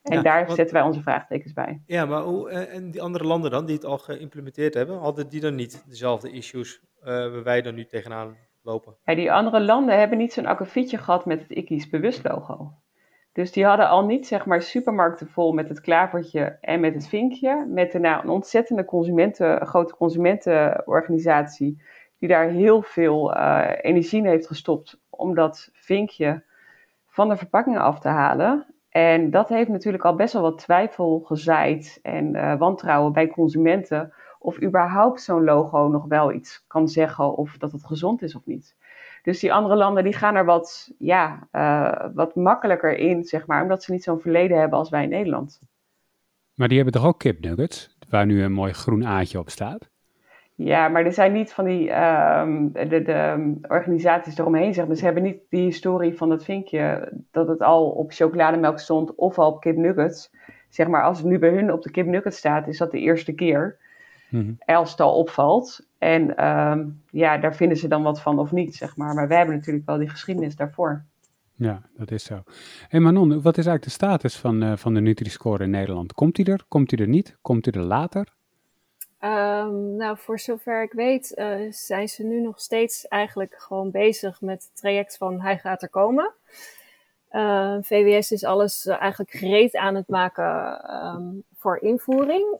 En daar zetten wij onze vraagtekens bij. Ja, maar hoe, eh, en die andere landen dan, die het al geïmplementeerd hebben, hadden die dan niet dezelfde issues uh, waar wij dan nu tegenaan lopen? Ja, die andere landen hebben niet zo'n akkefietje gehad met het IKI's bewust logo. Dus die hadden al niet zeg maar supermarkten vol met het klavertje en met het vinkje. Met daarna een ontzettende consumenten, grote consumentenorganisatie die daar heel veel uh, energie in heeft gestopt om dat vinkje van de verpakkingen af te halen. En dat heeft natuurlijk al best wel wat twijfel gezaaid en uh, wantrouwen bij consumenten of überhaupt zo'n logo nog wel iets kan zeggen of dat het gezond is of niet. Dus die andere landen die gaan er wat, ja, uh, wat makkelijker in, zeg maar, omdat ze niet zo'n verleden hebben als wij in Nederland. Maar die hebben toch ook kipnuggets, waar nu een mooi groen aatje op staat? Ja, maar er zijn niet van die um, de, de, organisaties eromheen, zeg maar. Ze hebben niet die historie van dat vinkje dat het al op chocolademelk stond of al op kipnuggets. Zeg maar, als het nu bij hun op de kipnuggets staat, is dat de eerste keer. Mm Als het al opvalt. En um, ja, daar vinden ze dan wat van of niet, zeg maar. Maar wij hebben natuurlijk wel die geschiedenis daarvoor. Ja, dat is zo. Hey Manon, wat is eigenlijk de status van, uh, van de Nutri-score in Nederland? Komt die er? Komt die er niet? Komt die er later? Um, nou, voor zover ik weet, uh, zijn ze nu nog steeds eigenlijk gewoon bezig met het traject van hij gaat er komen. Ehm, VWS is alles uh, eigenlijk gereed aan het maken um, voor invoering.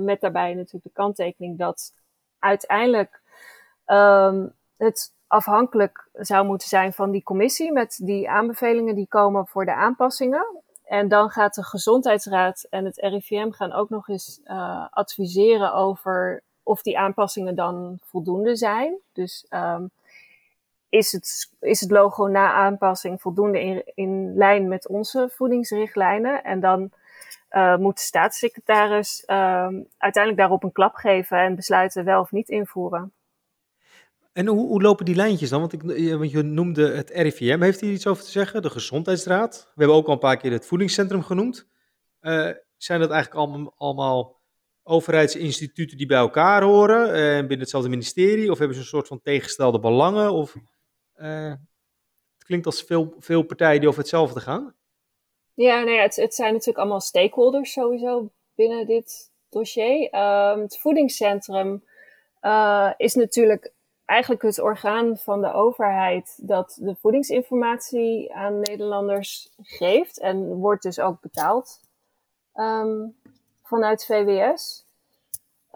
met daarbij natuurlijk de kanttekening dat uiteindelijk het afhankelijk zou moeten zijn van die commissie met die aanbevelingen die komen voor de aanpassingen. En dan gaat de Gezondheidsraad en het RIVM gaan ook nog eens uh, adviseren over of die aanpassingen dan voldoende zijn. Dus is, het, is het logo na aanpassing voldoende in, in lijn met onze voedingsrichtlijnen? En dan uh, moet de staatssecretaris um, uiteindelijk daarop een klap geven en besluiten wel of niet invoeren. En hoe, hoe, lopen die lijntjes dan? Want, ik, want je noemde het RIVM, heeft hier iets over te zeggen? De Gezondheidsraad. We hebben ook al een paar keer het voedingscentrum genoemd. Uh, zijn dat eigenlijk allemaal, overheidsinstituten die bij elkaar horen en uh, binnen hetzelfde ministerie? Of hebben ze een soort van tegengestelde belangen? Of, uh, het klinkt als veel, veel partijen die over hetzelfde gaan. Ja, nou ja, het, het zijn natuurlijk allemaal stakeholders sowieso binnen dit dossier. Um, het voedingscentrum uh, is natuurlijk eigenlijk het orgaan van de overheid dat de voedingsinformatie aan Nederlanders geeft en wordt dus ook betaald um, vanuit VWS.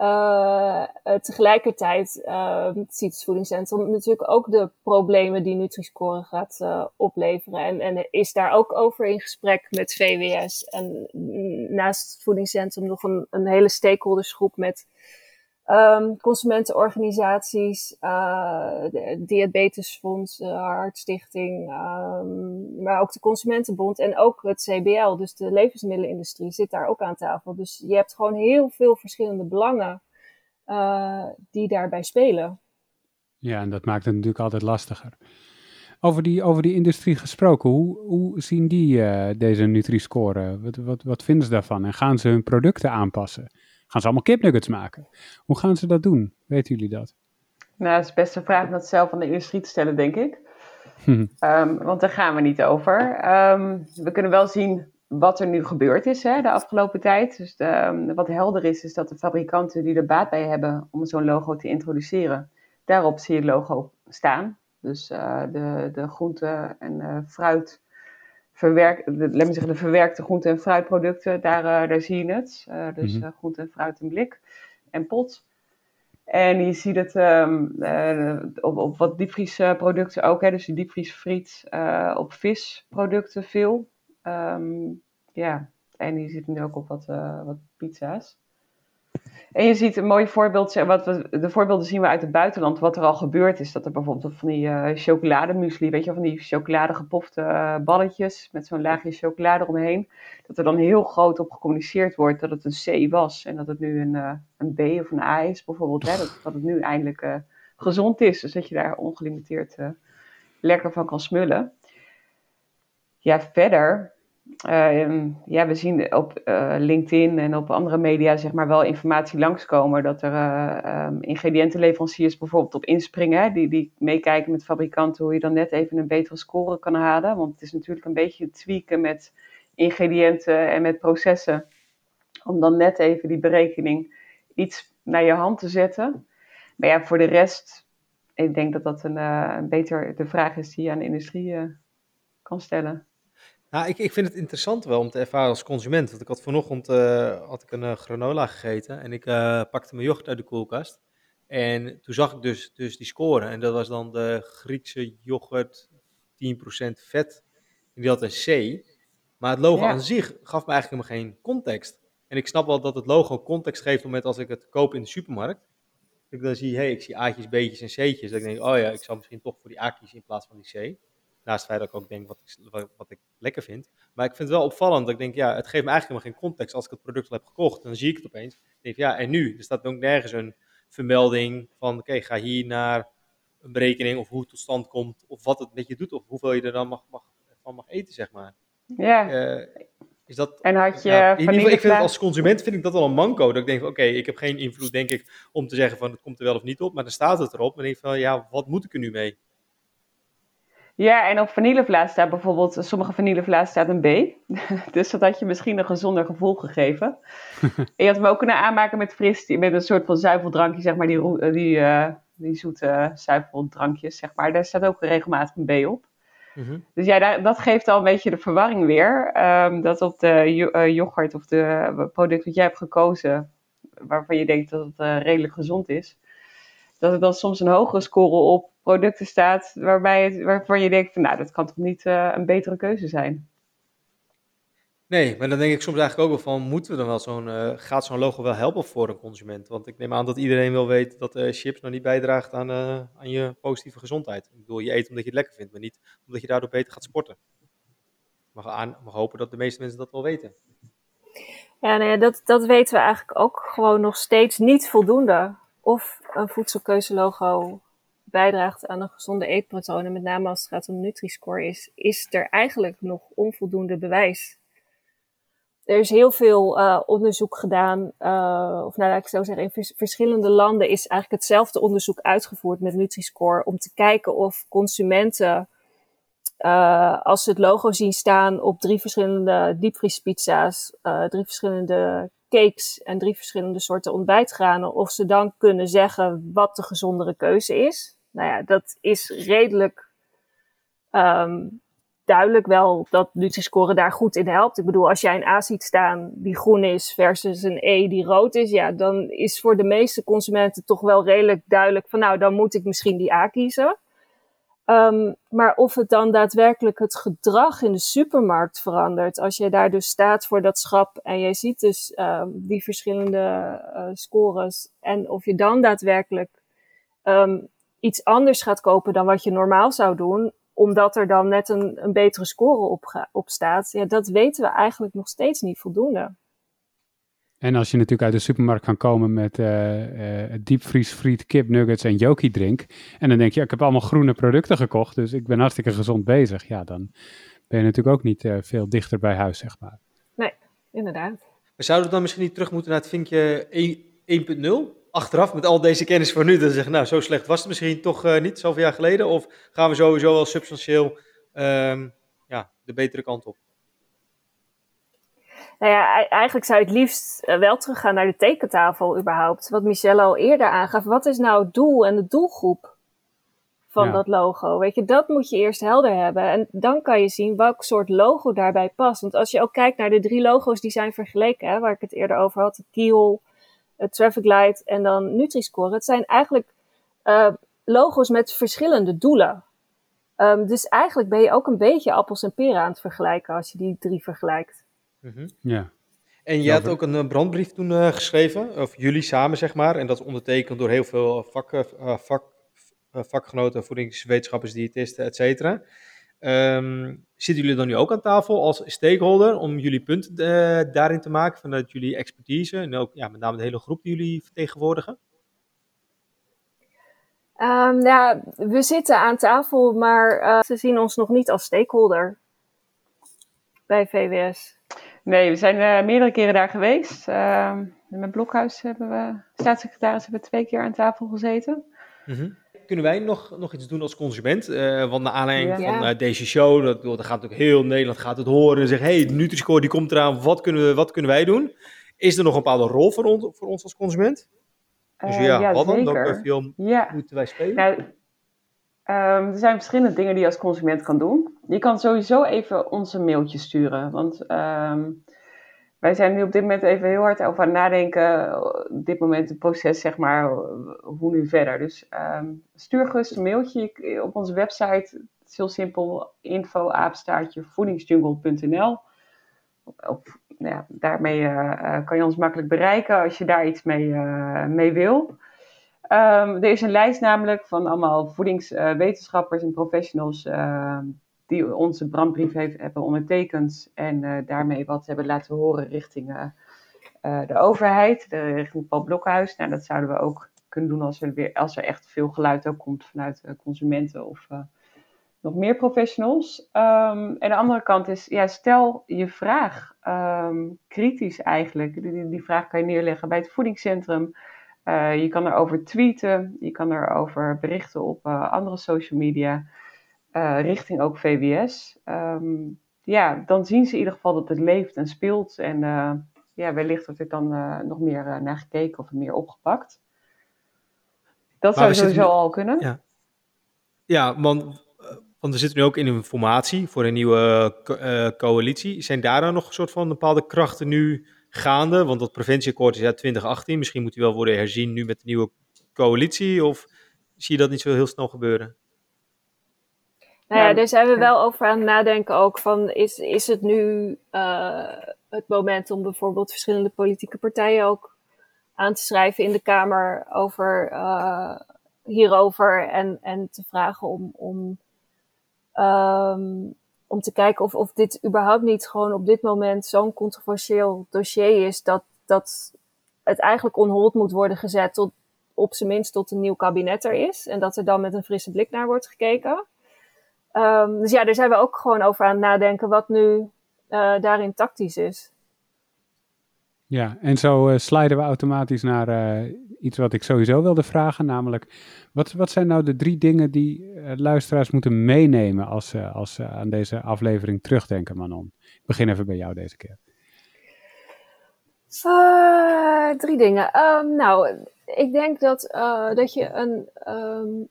Uh, tegelijkertijd uh, ziet het voedingscentrum natuurlijk ook de problemen die Nutri-Score gaat uh, opleveren. En, en is daar ook over in gesprek met VWS. En naast het voedingscentrum nog een, een hele stakeholdersgroep met Um, consumentenorganisaties, uh, Diabetesfonds, uh, Hartstichting, um, maar ook de Consumentenbond en ook het CBL, dus de levensmiddelenindustrie, zit daar ook aan tafel. Dus je hebt gewoon heel veel verschillende belangen uh, die daarbij spelen. Ja, en dat maakt het natuurlijk altijd lastiger. Over die, over die industrie gesproken, hoe, hoe zien die deze Nutri-score? Wat, wat, wat vinden ze daarvan? En gaan ze hun producten aanpassen? Gaan ze allemaal kipnuggets maken? Hoe gaan ze dat doen? Weten jullie dat? Nou, dat is best een vraag om dat zelf aan de industrie te stellen, denk ik. um, want daar gaan we niet over. Um, we kunnen wel zien wat er nu gebeurd is hè, de afgelopen tijd. Dus de, um, wat helder is, is dat de fabrikanten die er baat bij hebben om zo'n logo te introduceren, daarop zie je het logo staan. Dus uh, de, de groente en uh, fruit verwerk, de, laat me zeggen, de verwerkte groente- en fruitproducten, daar, uh, daar zie je het. Uh, dus mm groente en fruit in blik en pot. En je ziet het um, uh, op, op wat diepvriesproducten ook, hè, dus die diepvriesfriet, op visproducten veel. Um, ja, en je ziet het nu ook op wat, wat pizza's. En je ziet een mooi voorbeeld, wat we, de voorbeelden zien we uit het buitenland, wat er al gebeurd is. Dat er bijvoorbeeld van die uh, chocolademuesli, weet je van die chocoladegepofte uh, balletjes met zo'n laagje chocolade eromheen. Dat er dan heel groot op gecommuniceerd wordt dat het een C was en dat het nu een, uh, een B of een A is bijvoorbeeld. Dat, dat het nu eindelijk gezond is, dus dat je daar ongelimiteerd lekker van kan smullen. Ja, verder uh, ja, we zien op uh, LinkedIn en op andere media zeg maar, wel informatie langskomen dat er uh, um, ingrediëntenleveranciers bijvoorbeeld op inspringen, die, die meekijken met fabrikanten hoe je dan net even een betere score kan halen. Want het is natuurlijk een beetje tweaken met ingrediënten en met processen, om dan net even die berekening iets naar je hand te zetten. Maar ja, voor de rest, ik denk dat dat een, een beter de vraag is die je aan de industrie kan stellen. Nou, ik, ik vind het interessant wel om te ervaren als consument. Want ik had vanochtend uh, had ik een uh, granola gegeten en ik uh, pakte mijn yoghurt uit de koelkast. En toen zag ik dus, dus die score. En dat was dan de Griekse yoghurt 10% vet. En die had een C. Maar het logo ja. aan zich gaf me eigenlijk helemaal geen context. En ik snap wel dat het logo context geeft op het moment als ik het koop in de supermarkt. Ik dan zie, hey, ik zie A'tjes, B'tjes en C'tjes. Dat ik denk, oh ja, ik zal misschien toch voor die A kiezen in plaats van die C. Naast het feit dat ik ook denk wat ik, wat, ik lekker vind. Maar ik vind het wel opvallend dat ik denk, ja, het geeft me eigenlijk helemaal geen context. Als ik het product al heb gekocht, dan zie ik het opeens. Denk ja, en nu? Er staat ook nergens een vermelding van, oké, ga hier naar een berekening of hoe het tot stand komt, of wat het met je doet, of hoeveel je er dan mag, mag, van mag eten, zeg maar. Ja. Uh, is dat, en had je ja, in ieder geval, ik vind het als consument vind ik dat wel een manco. Dat ik denk oké, ik heb geen invloed, denk ik, om te zeggen van, het komt er wel of niet op. Maar dan staat het erop. En denk ik van, ja, wat moet ik er nu mee? Ja, en op vanillevla staat bijvoorbeeld, sommige vanillevla staat een B. dus dat had je misschien een gezonder gevoel gegeven. en je had hem ook kunnen aanmaken met fris, met een soort van zuiveldrankje, zeg maar, die, die, uh, die zoete zuiveldrankjes, zeg maar. Daar staat ook regelmatig een B op. Mhm. Dus ja, dat geeft al een beetje de verwarring weer. Um, dat op de uh, yoghurt of de product wat jij hebt gekozen, waarvan je denkt dat het uh, redelijk gezond is, dat er dan soms een hogere score op producten staat waarbij het, waarvan je denkt van nou, dat kan toch niet uh, een betere keuze zijn. Nee, maar dan denk ik soms eigenlijk ook wel van, moeten we dan wel zo'n, uh, gaat zo'n logo wel helpen voor een consument? Want ik neem aan dat iedereen wil weten dat uh, chips nog niet bijdraagt aan, uh, aan je positieve gezondheid. Ik bedoel, je eet omdat je het lekker vindt, maar niet omdat je daardoor beter gaat sporten. Ik mag, aan, mag hopen dat de meeste mensen dat wel weten. Ja, nee, dat, dat weten we eigenlijk ook gewoon nog steeds niet voldoende. Of een voedselkeuzelogo bijdraagt aan een gezonde eetpatroon, en met name als het gaat om Nutri-Score, is, is er eigenlijk nog onvoldoende bewijs er is heel veel uh, onderzoek gedaan, uh, of nou laat ik zo zeggen, in vers verschillende landen is eigenlijk hetzelfde onderzoek uitgevoerd met Nutri-Score om te kijken of consumenten, uh, als ze het logo zien staan op drie verschillende diepvriespizza's, drie verschillende cakes en drie verschillende soorten ontbijtgranen, of ze dan kunnen zeggen wat de gezondere keuze is. Nou ja, dat is redelijk um, duidelijk wel dat Nutri-Score daar goed in helpt. Ik bedoel, als jij een A ziet staan die groen is versus een E die rood is, ja, dan is voor de meeste consumenten toch wel redelijk duidelijk van nou, dan moet ik misschien die A kiezen. Um, maar of het dan daadwerkelijk het gedrag in de supermarkt verandert, als je daar dus staat voor dat schap en je ziet dus um, die verschillende uh, scores en of je dan daadwerkelijk iets anders gaat kopen dan wat je normaal zou doen, omdat er dan net een, een betere score op, op staat. Ja, dat weten we eigenlijk nog steeds niet voldoende. En als je natuurlijk uit de supermarkt kan komen met uh, uh, diepvries, friet, kip, nuggets en yoki drink. En dan denk je, ik heb allemaal groene producten gekocht, dus ik ben hartstikke gezond bezig. Ja, dan ben je natuurlijk ook niet uh, veel dichter bij huis, zeg maar. Nee, inderdaad. We zouden dan misschien niet terug moeten naar het vinkje 1.0? Achteraf met al deze kennis voor nu, dan zeggen, nou, zo slecht was het misschien toch uh, niet, zoveel jaar geleden? Of gaan we sowieso wel substantieel um, ja, de betere kant op? Nou ja, eigenlijk zou je het liefst eh, wel teruggaan naar de tekentafel überhaupt. Wat Michelle al eerder aangaf. Wat is nou het doel en de doelgroep van ja. dat logo? Weet je, dat moet je eerst helder hebben. En dan kan je zien welk soort logo daarbij past. Want als je ook kijkt naar de drie logo's die zijn vergeleken, hè, waar ik het eerder over had. De Kiel, Traffic Light en dan Nutri-Score. Het zijn eigenlijk uh, logo's met verschillende doelen. Um, dus eigenlijk ben je ook een beetje appels en peren aan het vergelijken als je die drie vergelijkt. Mm -hmm. Ja. En je had ook een brandbrief toen uh, geschreven, of jullie samen zeg maar, en dat is ondertekend door heel veel vak, uh, vak, vakgenoten, voedingswetenschappers, diëtisten, et cetera. Um, zitten jullie dan nu ook aan tafel als stakeholder om jullie punten uh, daarin te maken vanuit jullie expertise en ook ja, met name de hele groep die jullie vertegenwoordigen? Um, ja, we zitten aan tafel, maar uh, ze zien ons nog niet als stakeholder bij VWS. Nee, we zijn uh, meerdere keren daar geweest. met Blokhuis hebben we, staatssecretaris hebben twee keer aan tafel gezeten. Mm -hmm kunnen wij nog, nog iets doen als consument? Uh, want naar aanleiding ja. van uh, deze show, dat, dat gaat natuurlijk heel Nederland gaat het horen en zeggen, hey, Nutri-Score die komt eraan, wat kunnen, we, wat kunnen wij doen? Is er nog een bepaalde rol voor ons, voor ons als consument? Dus uh, ja, ja, wat dan? Welke film ja. moeten wij spelen? Nou, um, er zijn verschillende dingen die je als consument kan doen. Je kan sowieso even ons een mailtje sturen, want... Um, wij zijn nu op dit moment even heel hard over aan het nadenken. Op dit moment het proces, zeg maar, hoe nu verder. Dus um, stuur gerust een mailtje op onze website. Het is heel simpel, info voedingsjungle.nl. Nou ja, daarmee kan je ons makkelijk bereiken als je daar iets mee, uh, mee wil. Um, er is een lijst namelijk van allemaal voedingswetenschappers en professionals die onze brandbrief heeft, hebben ondertekend en uh, daarmee wat hebben laten horen richting uh, uh, de overheid, de, richting Paul Blokhuis. Nou, dat zouden we ook kunnen doen als er, weer, als er echt veel geluid ook komt vanuit consumenten of nog meer professionals. Um, en de andere kant is, ja, stel je vraag ehm, kritisch eigenlijk. Die, vraag kan je neerleggen bij het voedingscentrum. Je kan erover tweeten, je kan erover berichten op andere social media, uh, richting ook VWS. Um, ehm, ja, dan zien ze in ieder geval dat het leeft en speelt. En ja, wellicht wordt er dan nog meer naar gekeken of meer opgepakt. Dat zou sowieso al kunnen. Ja, ja want want we zitten nu ook in een formatie voor een nieuwe coalitie. Zijn daar dan nog een soort van bepaalde krachten nu gaande? Want dat preventieakkoord is uit 2018. Misschien moet die wel worden herzien nu met de nieuwe coalitie. Of zie je dat niet zo heel snel gebeuren? Nou ja, daar zijn we wel over aan het nadenken ook van is, is het nu uh, het moment om bijvoorbeeld verschillende politieke partijen ook aan te schrijven in de Kamer over uh, hierover en, en te vragen om, om Um, om te kijken of, of dit überhaupt niet gewoon op dit moment zo'n controversieel dossier is dat, dat het eigenlijk onhold moet worden gezet tot op zijn minst tot een nieuw kabinet er is. En dat er dan met een frisse blik naar wordt gekeken. Um, dus ja, daar zijn we ook gewoon over aan het nadenken wat nu uh, daarin tactisch is. Ja, en zo uh, sliden we automatisch naar uh, iets wat ik sowieso wilde vragen, namelijk wat, wat zijn nou de drie dingen die luisteraars moeten meenemen als ze als, aan deze aflevering terugdenken, Manon? Ik begin even bij jou deze keer. drie dingen. Um, nou, ik denk dat, dat je een, um,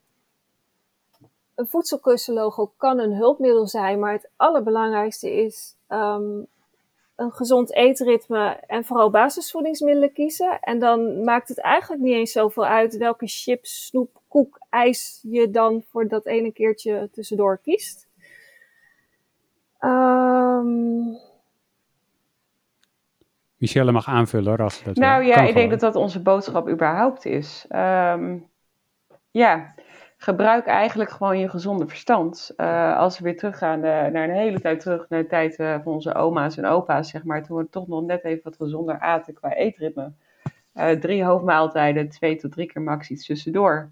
een voedselkussenlogo kan een hulpmiddel zijn, maar het allerbelangrijkste is um, een gezond eetritme en vooral basisvoedingsmiddelen kiezen. En dan maakt het eigenlijk niet eens zoveel uit welke chips, snoep, koek, ijs je dan voor dat ene keertje tussendoor kiest. Um... Michelle mag aanvullen hoor, als dat Nou ja, ik denk dat dat onze boodschap überhaupt is. Um, ja, gebruik eigenlijk gewoon je gezonde verstand. Uh, als we weer teruggaan uh, naar een hele tijd terug, naar de tijd uh, van onze oma's en opa's, zeg maar, toen we toch nog net even wat gezonder aten qua eetritme. drie hoofdmaaltijden, twee tot drie keer max iets tussendoor.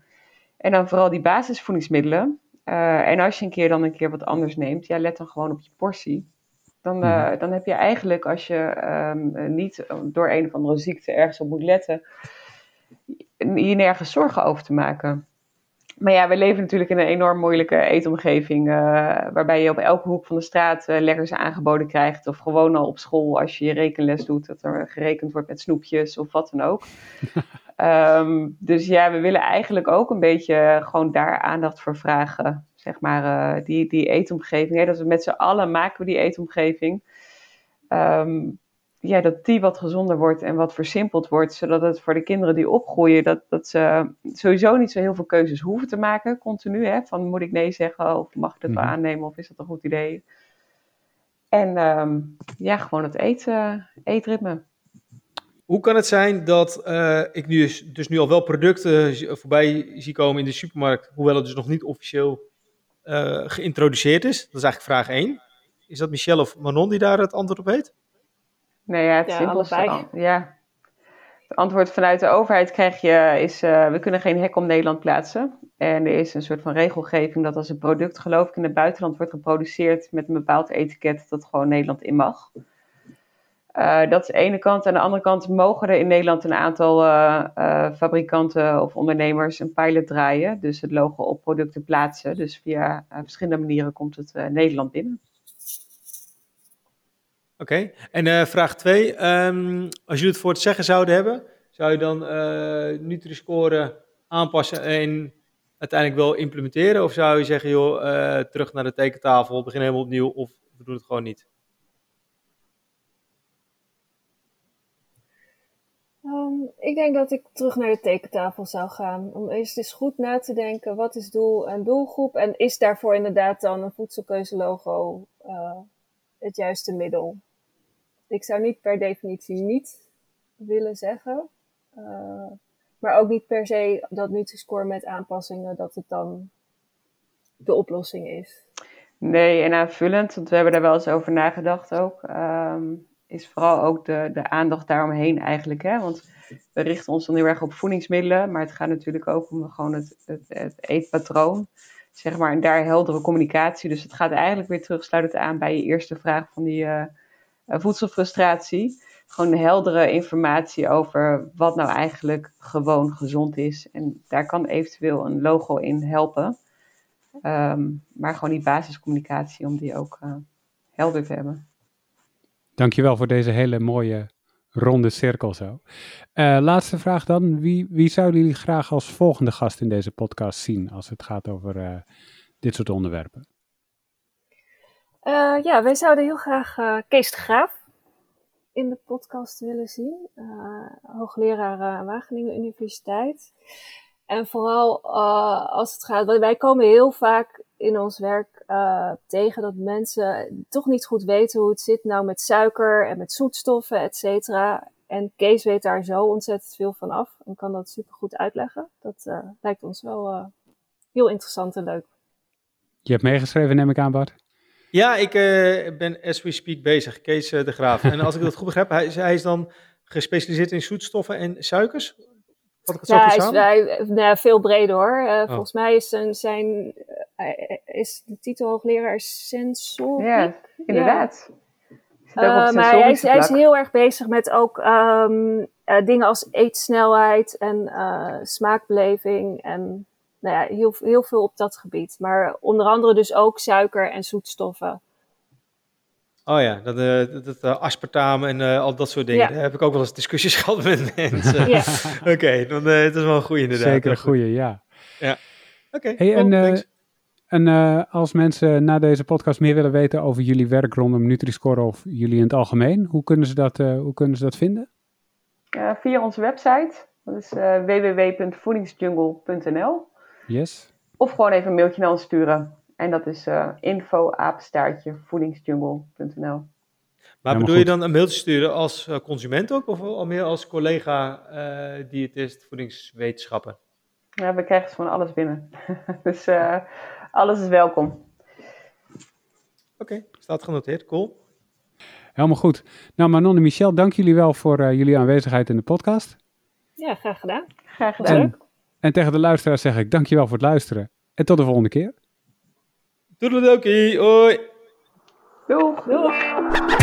En dan vooral die basisvoedingsmiddelen. en als je een keer dan een keer wat anders neemt, ja, let dan gewoon op je portie. Dan, mhm. dan heb je eigenlijk, als je um, niet door een of andere ziekte ergens op moet letten, je nergens zorgen over te maken. Maar ja, we leven natuurlijk in een enorm moeilijke eetomgeving. Uh, waarbij je op elke hoek van de straat uh, lekkers aangeboden krijgt. Of gewoon al op school, als je je rekenles doet, dat er gerekend wordt met snoepjes of wat dan ook. um, dus ja, we willen eigenlijk ook een beetje gewoon daar aandacht voor vragen. Zeg maar, uh, die, die eetomgeving. Hè, dat we met z'n allen maken we die eetomgeving. Um, ja, dat die wat gezonder wordt en wat versimpeld wordt, zodat het voor de kinderen die opgroeien, dat, dat ze sowieso niet zo heel veel keuzes hoeven te maken, continu. Hè? Van moet ik nee zeggen of mag ik het wel mhm. aannemen of is dat een goed idee? En um, ja, gewoon het eten, eetritme. Hoe kan het zijn dat uh, ik nu dus, dus nu al wel producten voorbij zie komen in de supermarkt, hoewel het dus nog niet officieel uh, geïntroduceerd is? Dat is eigenlijk vraag 1. Is dat Michelle of Manon die daar het antwoord op weet? Nee, ja, het ja, simpelste. Ja. Het antwoord vanuit de overheid krijg je is, uh, we kunnen geen hek om Nederland plaatsen. En er is een soort van regelgeving dat als een product, geloof ik, in het buitenland wordt geproduceerd met een bepaald etiket, dat gewoon Nederland in mag. Uh, dat is de ene kant. Aan de andere kant mogen er in Nederland een aantal uh, fabrikanten of ondernemers een pilot draaien. Dus het logo op producten plaatsen. Dus via verschillende manieren komt het Nederland binnen. Oké, en uh, vraag 2. Um, ehm, als jullie het voor het zeggen zouden hebben, zou je dan uh, Nutri-score aanpassen en uiteindelijk wel implementeren? Of zou je zeggen, joh, uh, terug naar de tekentafel, begin helemaal opnieuw of we doen het gewoon niet? Um, ik denk dat ik terug naar de tekentafel zou gaan. Om eerst eens goed na te denken, wat is doel en doelgroep? En is daarvoor inderdaad dan een voedselkeuzelogo het juiste middel? Ik zou niet per definitie niet willen zeggen. Uh, maar ook niet per se dat Nutri-Score met aanpassingen, dat het dan de oplossing is. Nee, en aanvullend, want we hebben daar wel eens over nagedacht ook. Um, is vooral ook de, de aandacht daaromheen eigenlijk. Hè? Want we richten ons dan heel erg op voedingsmiddelen, maar het gaat natuurlijk ook om gewoon het, het, het eetpatroon. Zeg maar, en daar heldere communicatie. Dus het gaat eigenlijk weer terugsluitend aan bij je eerste vraag van die uh, voedselfrustratie. Gewoon heldere informatie over wat nou eigenlijk gewoon gezond is. En daar kan eventueel een logo in helpen. Um, maar gewoon die basiscommunicatie om die ook uh, helder te hebben. Dankjewel voor deze hele mooie ronde cirkel zo. Uh, laatste vraag dan. Wie, wie zouden jullie graag als volgende gast in deze podcast zien als het gaat over dit soort onderwerpen? Uh, ja, wij zouden heel graag Kees de Graaf in de podcast willen zien. hoogleraar Wageningen Universiteit. En vooral als het gaat, wij komen heel vaak in ons werk uh, tegen dat mensen toch niet goed weten hoe het zit nou met suiker en met zoetstoffen, et cetera. En Kees weet daar zo ontzettend veel van af en kan dat super goed uitleggen. Dat uh, lijkt ons wel uh, heel interessant en leuk. Je hebt meegeschreven, neem ik aan, Bart? Ja, ik ben as we speak bezig, Kees de Graaf. en als ik dat goed begrijp, hij, hij is dan gespecialiseerd in zoetstoffen en suikers? ja, hij is hij, nou, veel breder hoor. Uh, oh. Volgens mij is zijn, zijn is de titel hoogleraar sensoriek. Ja, inderdaad. Uh, maar hij is, hij is, heel erg bezig met ook um, uh, dingen als eetsnelheid en uh, smaakbeleving en nou ja, heel, heel veel op dat gebied. Maar onder andere dus ook suiker en zoetstoffen. Oh ja, dat, uh, dat uh, aspartame en uh, al dat soort dingen. Ja. Daar heb ik ook wel eens discussies gehad met mensen. ja. Oké, okay, dan het is wel een goede inderdaad. Zeker een goede, ja. Ja. Oké, okay, hey, en, en als mensen na deze podcast meer willen weten over jullie werk rondom Nutri-Score of jullie in het algemeen, hoe kunnen ze dat, hoe kunnen ze dat vinden? via onze website, dat is www.voedingsjungle.nl. Yes. Of gewoon even een mailtje naar ons sturen en dat is uh, info voedingsjungle.nl. Maar bedoel je dan een mailtje sturen als uh, consument ook, of al meer als collega uh, diëtist, voedingswetenschapper? Ja, we krijgen gewoon alles binnen. dus alles is welkom. Oké, okay, staat genoteerd. Cool. Helemaal goed. Nou, Manon en Michel, dank jullie wel voor jullie aanwezigheid in de podcast. Ja, graag gedaan. Graag gedaan. En, en tegen de luisteraars zeg ik dankjewel voor het luisteren. En tot de volgende keer. Toedeledokie, hoi. Doeg. Doeg.